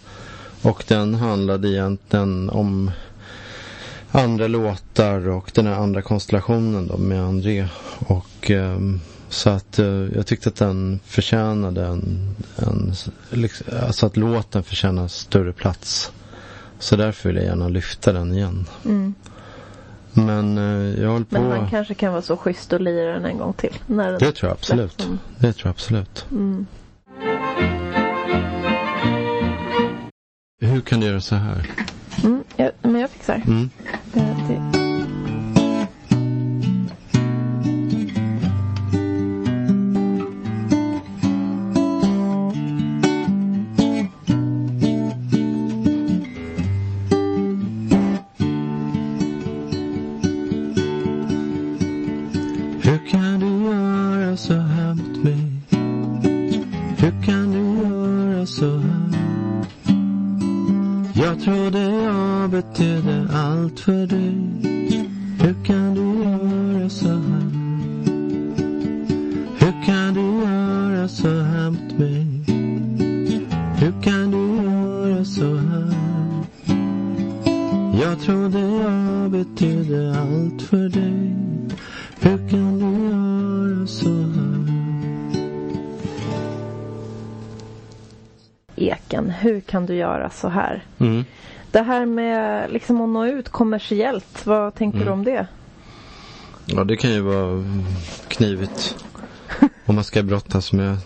Och den handlade egentligen om andra låtar och den här andra konstellationen då med André. Och ehm, så att eh, jag tyckte att den förtjänade en, en liksom, alltså att låten förtjänar större plats. Så därför vill jag gärna lyfta den igen. Mm. Men eh, jag håller på. Men han kanske kan vara så schysst och lira den en gång till. När den Det tror jag absolut. släpps. Mm. Det tror jag absolut. Mm. Hur kan du göra så här? Mm. Ja, men jag fixar. Mm. Eh, det- Hur kan du göra så här? Jag trodde jag betydde allt för dig. Hur kan du göra så här? Hur kan du göra så här mot mig? Hur kan du göra så här? Jag trodde jag betydde allt för dig. Hur kan du Eken, hur kan du göra så här? Mm. Det här med liksom att nå ut kommersiellt, vad tänker Mm. du om det? Ja, det kan ju vara knivigt. Om man ska brottas med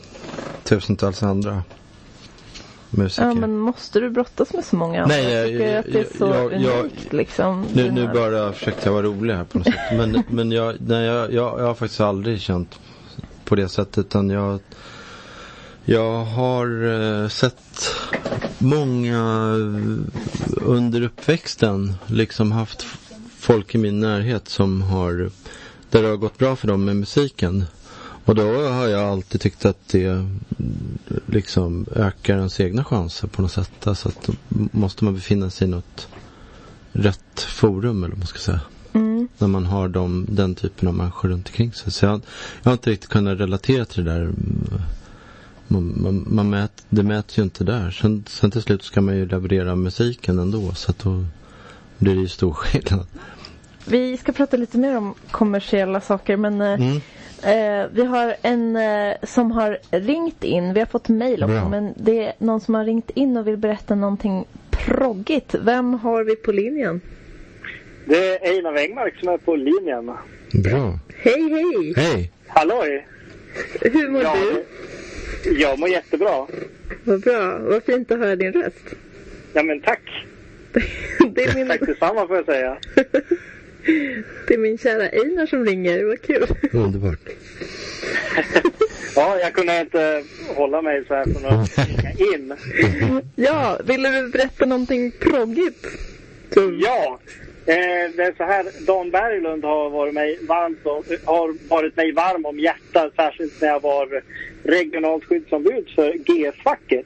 tusentals andra musiker. Ja, men måste du brottas med så många andra? Nej, jag- jag tycker att det är så jag- jag- unikt liksom. Nu, nu bara försökte jag vara rolig här på något sätt. Men, men jag, nej, jag, jag, jag har faktiskt aldrig känt på det sättet. Utan jag, jag har eh, sett många eh, under uppväxten liksom haft folk i min närhet som har där det har gått bra för dem med musiken. Och då har jag alltid tyckt att det mm, liksom ökar ens egna chanser på något sätt. Alltså att måste man befinna sig i något rätt forum eller vad man ska säga. Mm. När man har de, den typen av människor runt omkring sig. Så jag, jag har inte riktigt kunnat relatera till det där. Man, man, man mät, det mäts ju inte där. Sen, sen till slut ska man ju leverera musiken ändå. Så att då blir det ju stor skillnad. Vi ska prata lite mer om kommersiella saker men eh, Mm. eh, vi har en eh, som har ringt in. Vi har fått mejl också Bra. men det är någon som har ringt in och vill berätta någonting proggigt. Vem har vi på linjen? Det är Einar Engmark som är på linjen. Bra. Hej hej! Hej! Halloj! Hur mår Ja, du? Jag mår jättebra. Vad bra, vad fint att höra din röst. Ja men tack. Det är min, Tack detsamma får jag säga. det är min kära Einar som ringer, vad kul. Underbart. Ja, jag kunde inte hålla mig så här från att ringa in. Ja, ville du berätta någonting proggigt? Så, Ja, eh, det är så här. Dan Berglund har varit mig varmt och, har varit mig varm om hjärtat, särskilt när jag var regionalt skyddsombud för GS-facket.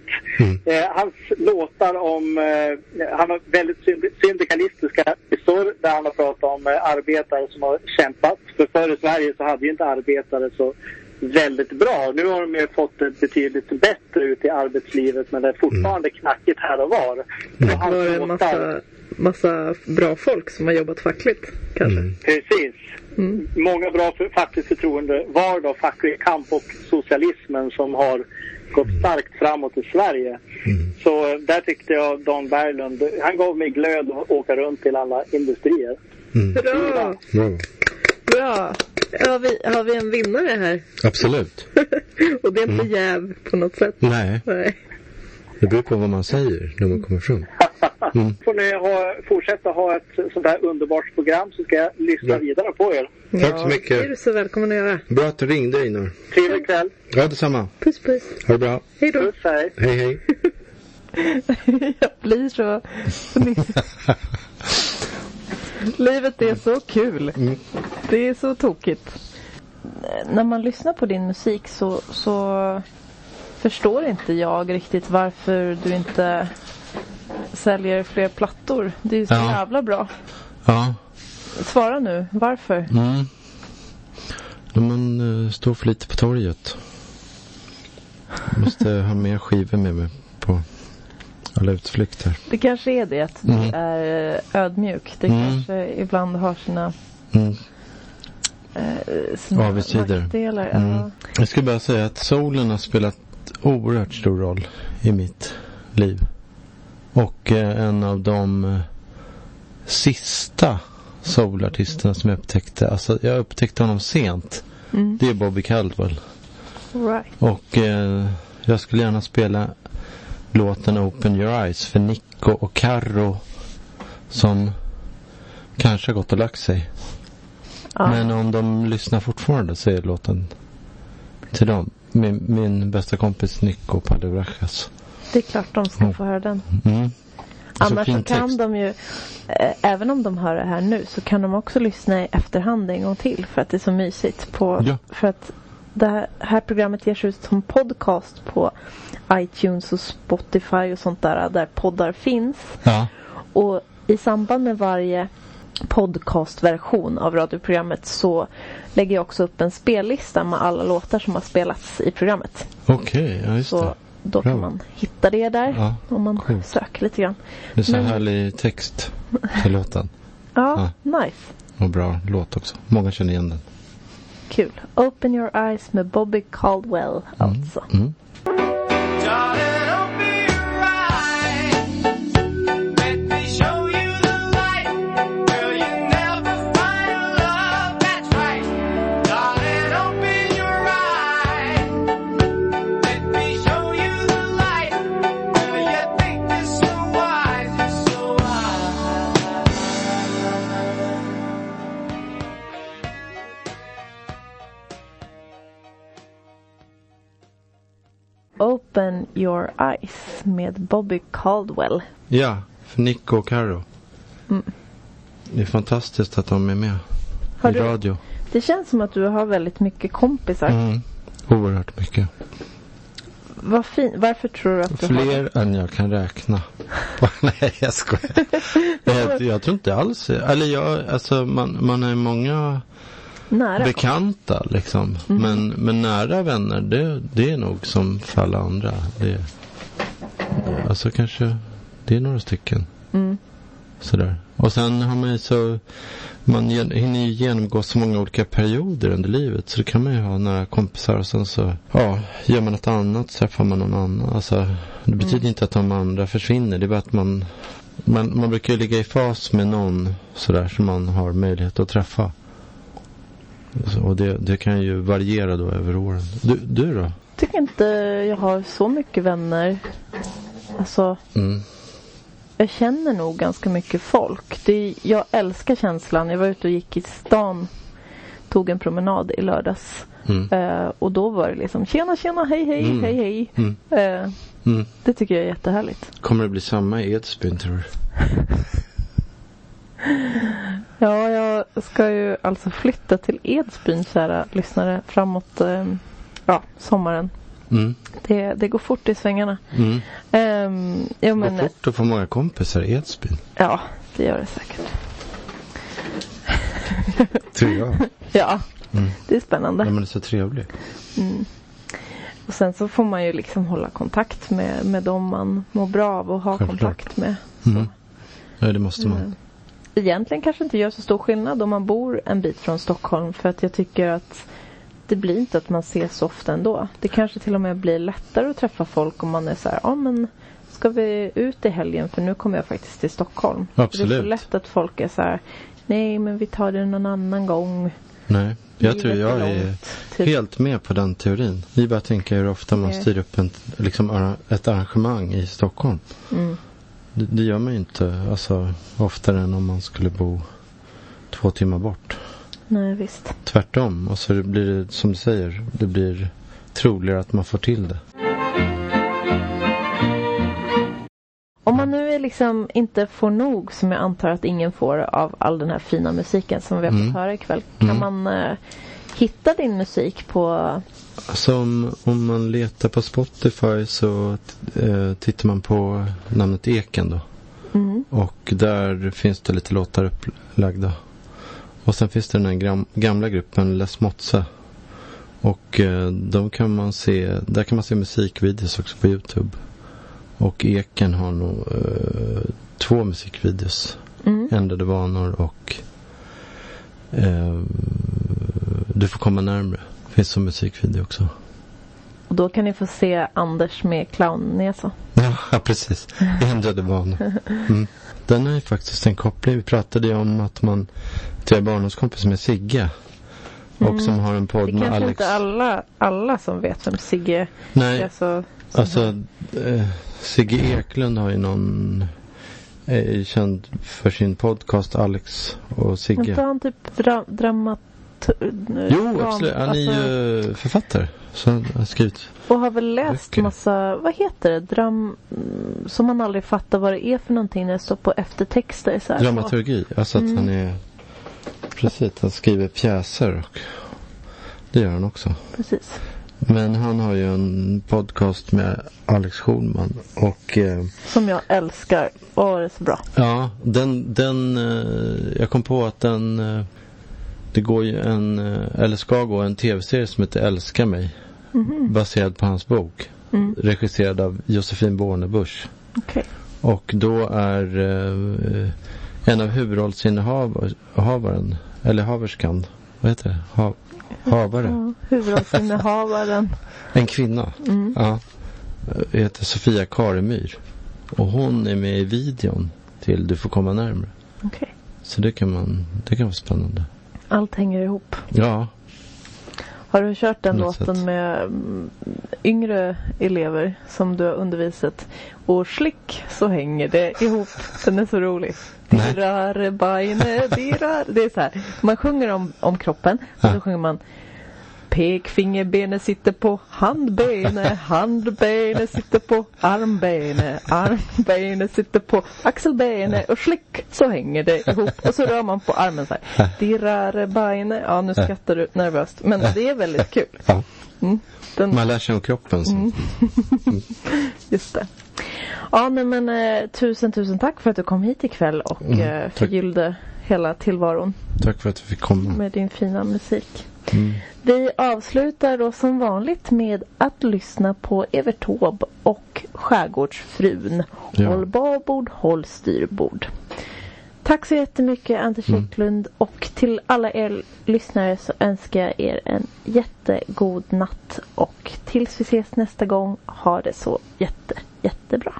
Eh, hans låtar om, eh, han har väldigt synd- syndikalistiska visor där han har pratat om eh, arbetare som har kämpat. För förr i Sverige så hade ju inte arbetare så väldigt bra. Nu har de ju fått det betydligt bättre ut i arbetslivet men det är fortfarande knackigt här och var. Hans en låtar- massa, bra folk som har jobbat fackligt kanske? Precis. Mm. Många bra för fackligt förtroende var då facklig kamp och socialismen som har gått starkt framåt i Sverige. Så eh, där tyckte jag Dan Berglund, han gav mig glöd att åka runt till alla industrier. Bra, Bra. bra. Har vi, har vi en vinnare här? Absolut. Och det är inte jäv på något sätt? Nej, Nej. Det beror på vad man säger när man kommer fram. Får ni ha, fortsätta ha ett sånt här underbart program så ska jag lyssna Bra. vidare på er. Tack så mycket. Det är du så välkommen att göra. Bra att du ringde Einar. Trevlig kväll. Ja, detsamma. Puss puss. Ha det bra. Hej då. Puss, hej. Hej, hej. Jag blir så Livet är så kul. Det är så tokigt. När man lyssnar på din musik så, så förstår inte jag riktigt varför du inte säljer fler plattor. Det är ju så Ja. jävla bra. Ja. Svara nu, varför? Mm. Man uh, står för lite på torget. Måste ha mer skivor med mig på alla utflykter. Det kanske är det att du Mm. är eh, ödmjuk. Det Mm. kanske ibland har sina, Mm. eh, sina Avigsidor. Mm. Ja. Jag skulle bara säga att solen har spelat oerhört stor roll i mitt liv. Och eh, en av de eh, sista soulartisterna som jag upptäckte. Alltså jag upptäckte honom sent. Mm. Det är Bobby Caldwell. Right. Och eh, jag skulle gärna spela låten Open Your Eyes för Nico och Carro som kanske har gått och lagt sig. Ja. Men om de lyssnar fortfarande så är låten till dem. Min, min bästa kompis Nico Palivrajas. Det är klart de ska Mm. få höra den. Mm. Så Annars så kan text. de ju, eh, även om de hör det här nu, så kan de också lyssna i efterhand en gång till för att det är så mysigt. På, Ja. För att det här, här programmet ges ut som podcast på iTunes och Spotify och sånt där, där poddar finns. Ja. Och i samband med varje podcastversion av radioprogrammet så lägger jag också upp en spellista med alla låtar som har spelats i programmet. Okej, ja just Så det. då kan Bra. man hitta det där Ja, om man coolt. söker lite grann. Det är så Men- härlig text till låten. Ja, nice. Och bra låt också. Många känner igen den. Kul. Open your eyes med Bobby Caldwell alltså. Mm. Darling, Open your eyes med Bobby Caldwell. Ja, för Nico och Carro. Mm. Det är fantastiskt att de är med. Har i du- radio. Det känns som att du har väldigt mycket kompisar. Mm. Oerhört mycket. Vad fin- Varför tror du att du har Fler än jag kan räkna. Nej, jag skojar. jag, jag tror inte alls. Eller jag, alltså man, man är många nära? bekanta liksom. Men, men nära vänner, det, det är nog som för alla andra. Det, alltså kanske, det är några stycken. Mm. Sådär. Och sen har man ju så, man hinner ju genomgå så många olika perioder under livet. Så då kan man ju ha några kompisar och sen så, ja, gör man något annat så träffar man någon annan. Alltså, det betyder inte att de andra försvinner. Det är bara att man, man, man brukar ju ligga i fas med någon sådär som man har möjlighet att träffa. Så, och det, det kan ju variera då över åren. Du, du då? tycker inte jag har så mycket vänner. Alltså, Mm. jag känner nog ganska mycket folk. Det, jag älskar känslan. Jag var ute och gick i stan. Tog en promenad i lördags. Mm. Eh, och då var det liksom tjena tjena hej hej Mm. hej hej. Mm. Eh, Mm. det tycker jag är jättehärligt. Kommer det bli samma i Edsbyn tror du? Ja, jag ska ju alltså flytta till Edsbyn kära lyssnare framåt eh, ja, sommaren. Mm. Det, det går fort i svängarna. Mm. Um, ja, Det men, går fort att få många kompisar i Edsbyn. ja, det gör det säkert. Tror jag. Ja, Mm. det är spännande. Ja, men det är så trevligt. Mm. Och sen så får man ju liksom hålla kontakt med, med dem man mår bra av och ha Självklart. kontakt med. Mm. Ja, det måste man. Egentligen kanske inte gör så stor skillnad om man bor en bit från Stockholm för att jag tycker att det blir inte att man ses så ofta ändå. Det kanske till och med blir lättare att träffa folk om man är så här, ja men ska vi ut i helgen för nu kommer jag faktiskt till Stockholm. Det är så Absolut. lätt att folk är så här, nej men vi tar det någon annan gång. Nej, jag tror jag är långt, typ. helt med på den teorin. Vi bara tänker hur ofta man styr upp en, liksom, ett arrangemang i Stockholm. Mm. Det, det gör man ju inte alltså, oftare än om man skulle bo två timmar bort. Nej visst. Tvärtom. Och så blir det som du säger, det blir troligare att man får till det. Om man nu liksom inte får nog, som jag antar att ingen får av all den här fina musiken som vi har Mm. fått höra ikväll. Kan Mm. man eh, hitta din musik på... Alltså om, man letar på Spotify så eh, tittar man på namnet Eken då. Mm. Och där finns det lite låtar upplagda. Och sen finns det den här gamla gruppen Les Motse. Och eh, de kan man se, där kan man se musikvideos också på Youtube. Och Eken har nog eh, två musikvideos. Mm. Ändrade vanor och eh, Du får komma närmre. Finns som musikvideo också. Och då kan ni få se Anders med clownnäsa. Ja, precis. Ändrade vanor. Mm. Den är ju faktiskt en koppling. Vi pratade ju om att man till är barndomskompis med Sigge. Och som har en Mm. Det podd med kanske Alex. inte alla, alla som vet vem Sigge är. Nej, Så, som alltså har- eh, Sigge Eklund har ju någon är känd för sin podcast Alex och Sigge. Inte han typ dra, dramat... Jo, absolut. Han är alltså, ju författare. Så han har skrivit. Och har väl läst böcker. massa, vad heter det, dram... Som man aldrig fattar vad det är för någonting när det står på eftertexter. Så här. Dramaturgi. Alltså att Mm. han är Precis, han skriver pjäser. Och det gör han också. Precis. Men han har ju en podcast med Alex Schulman. Och eh, Som jag älskar. Åh, det är så bra. ja, den, den eh, jag kom på att den eh, det går ju en, eh, eller ska gå en tv-serie som heter Älska mig. Baserad på hans bok. Mm. Regisserad av Josefin Bornebusch. Okej. Och då är eh, en av huvudrollsinnehavaren, eller haverskan, vad heter det? Ha, havare. Ja, huvudrollsinnehavaren. En kvinna. Mm. Ja. Eh, Heter Sofia Karemyr. Och hon är med i videon till Du får komma närmare. Okej. Så det kan man, det kan vara spännande. Allt hänger ihop. Ja, Har du kört den låten sätt. med mm, yngre elever som du har undervisat? Och slick så hänger det ihop. Den är så rolig. Dirrar, bajne, dirrar. Det är så här. Man sjunger om, om kroppen och Ja. så sjunger man Pekfingerbenet sitter på handbenet, handbenet sitter på armbenet, armbenet sitter på axelbenet och slick så hänger det ihop och så rör man på armen så här. Dirrare beine. Ja nu skrattar du nervöst men det är väldigt kul. Mm. Den, Man lär sig om kroppen. Så. just det. Ja nej, men eh, tusen tusen tack för att du kom hit ikväll och Mm, eh, förgyllde hela tillvaron Tack för att du fick komma. med din fina musik. Mm. Vi avslutar då som vanligt med att lyssna på Evert Taube och Skärgårdsfrun. Ja. Håll babord, håll styrbord. Tack så jättemycket Anders Mm. Eklund och till alla er lyssnare så önskar jag er en jättegod natt och tills vi ses nästa gång, ha det så jätte, jättebra.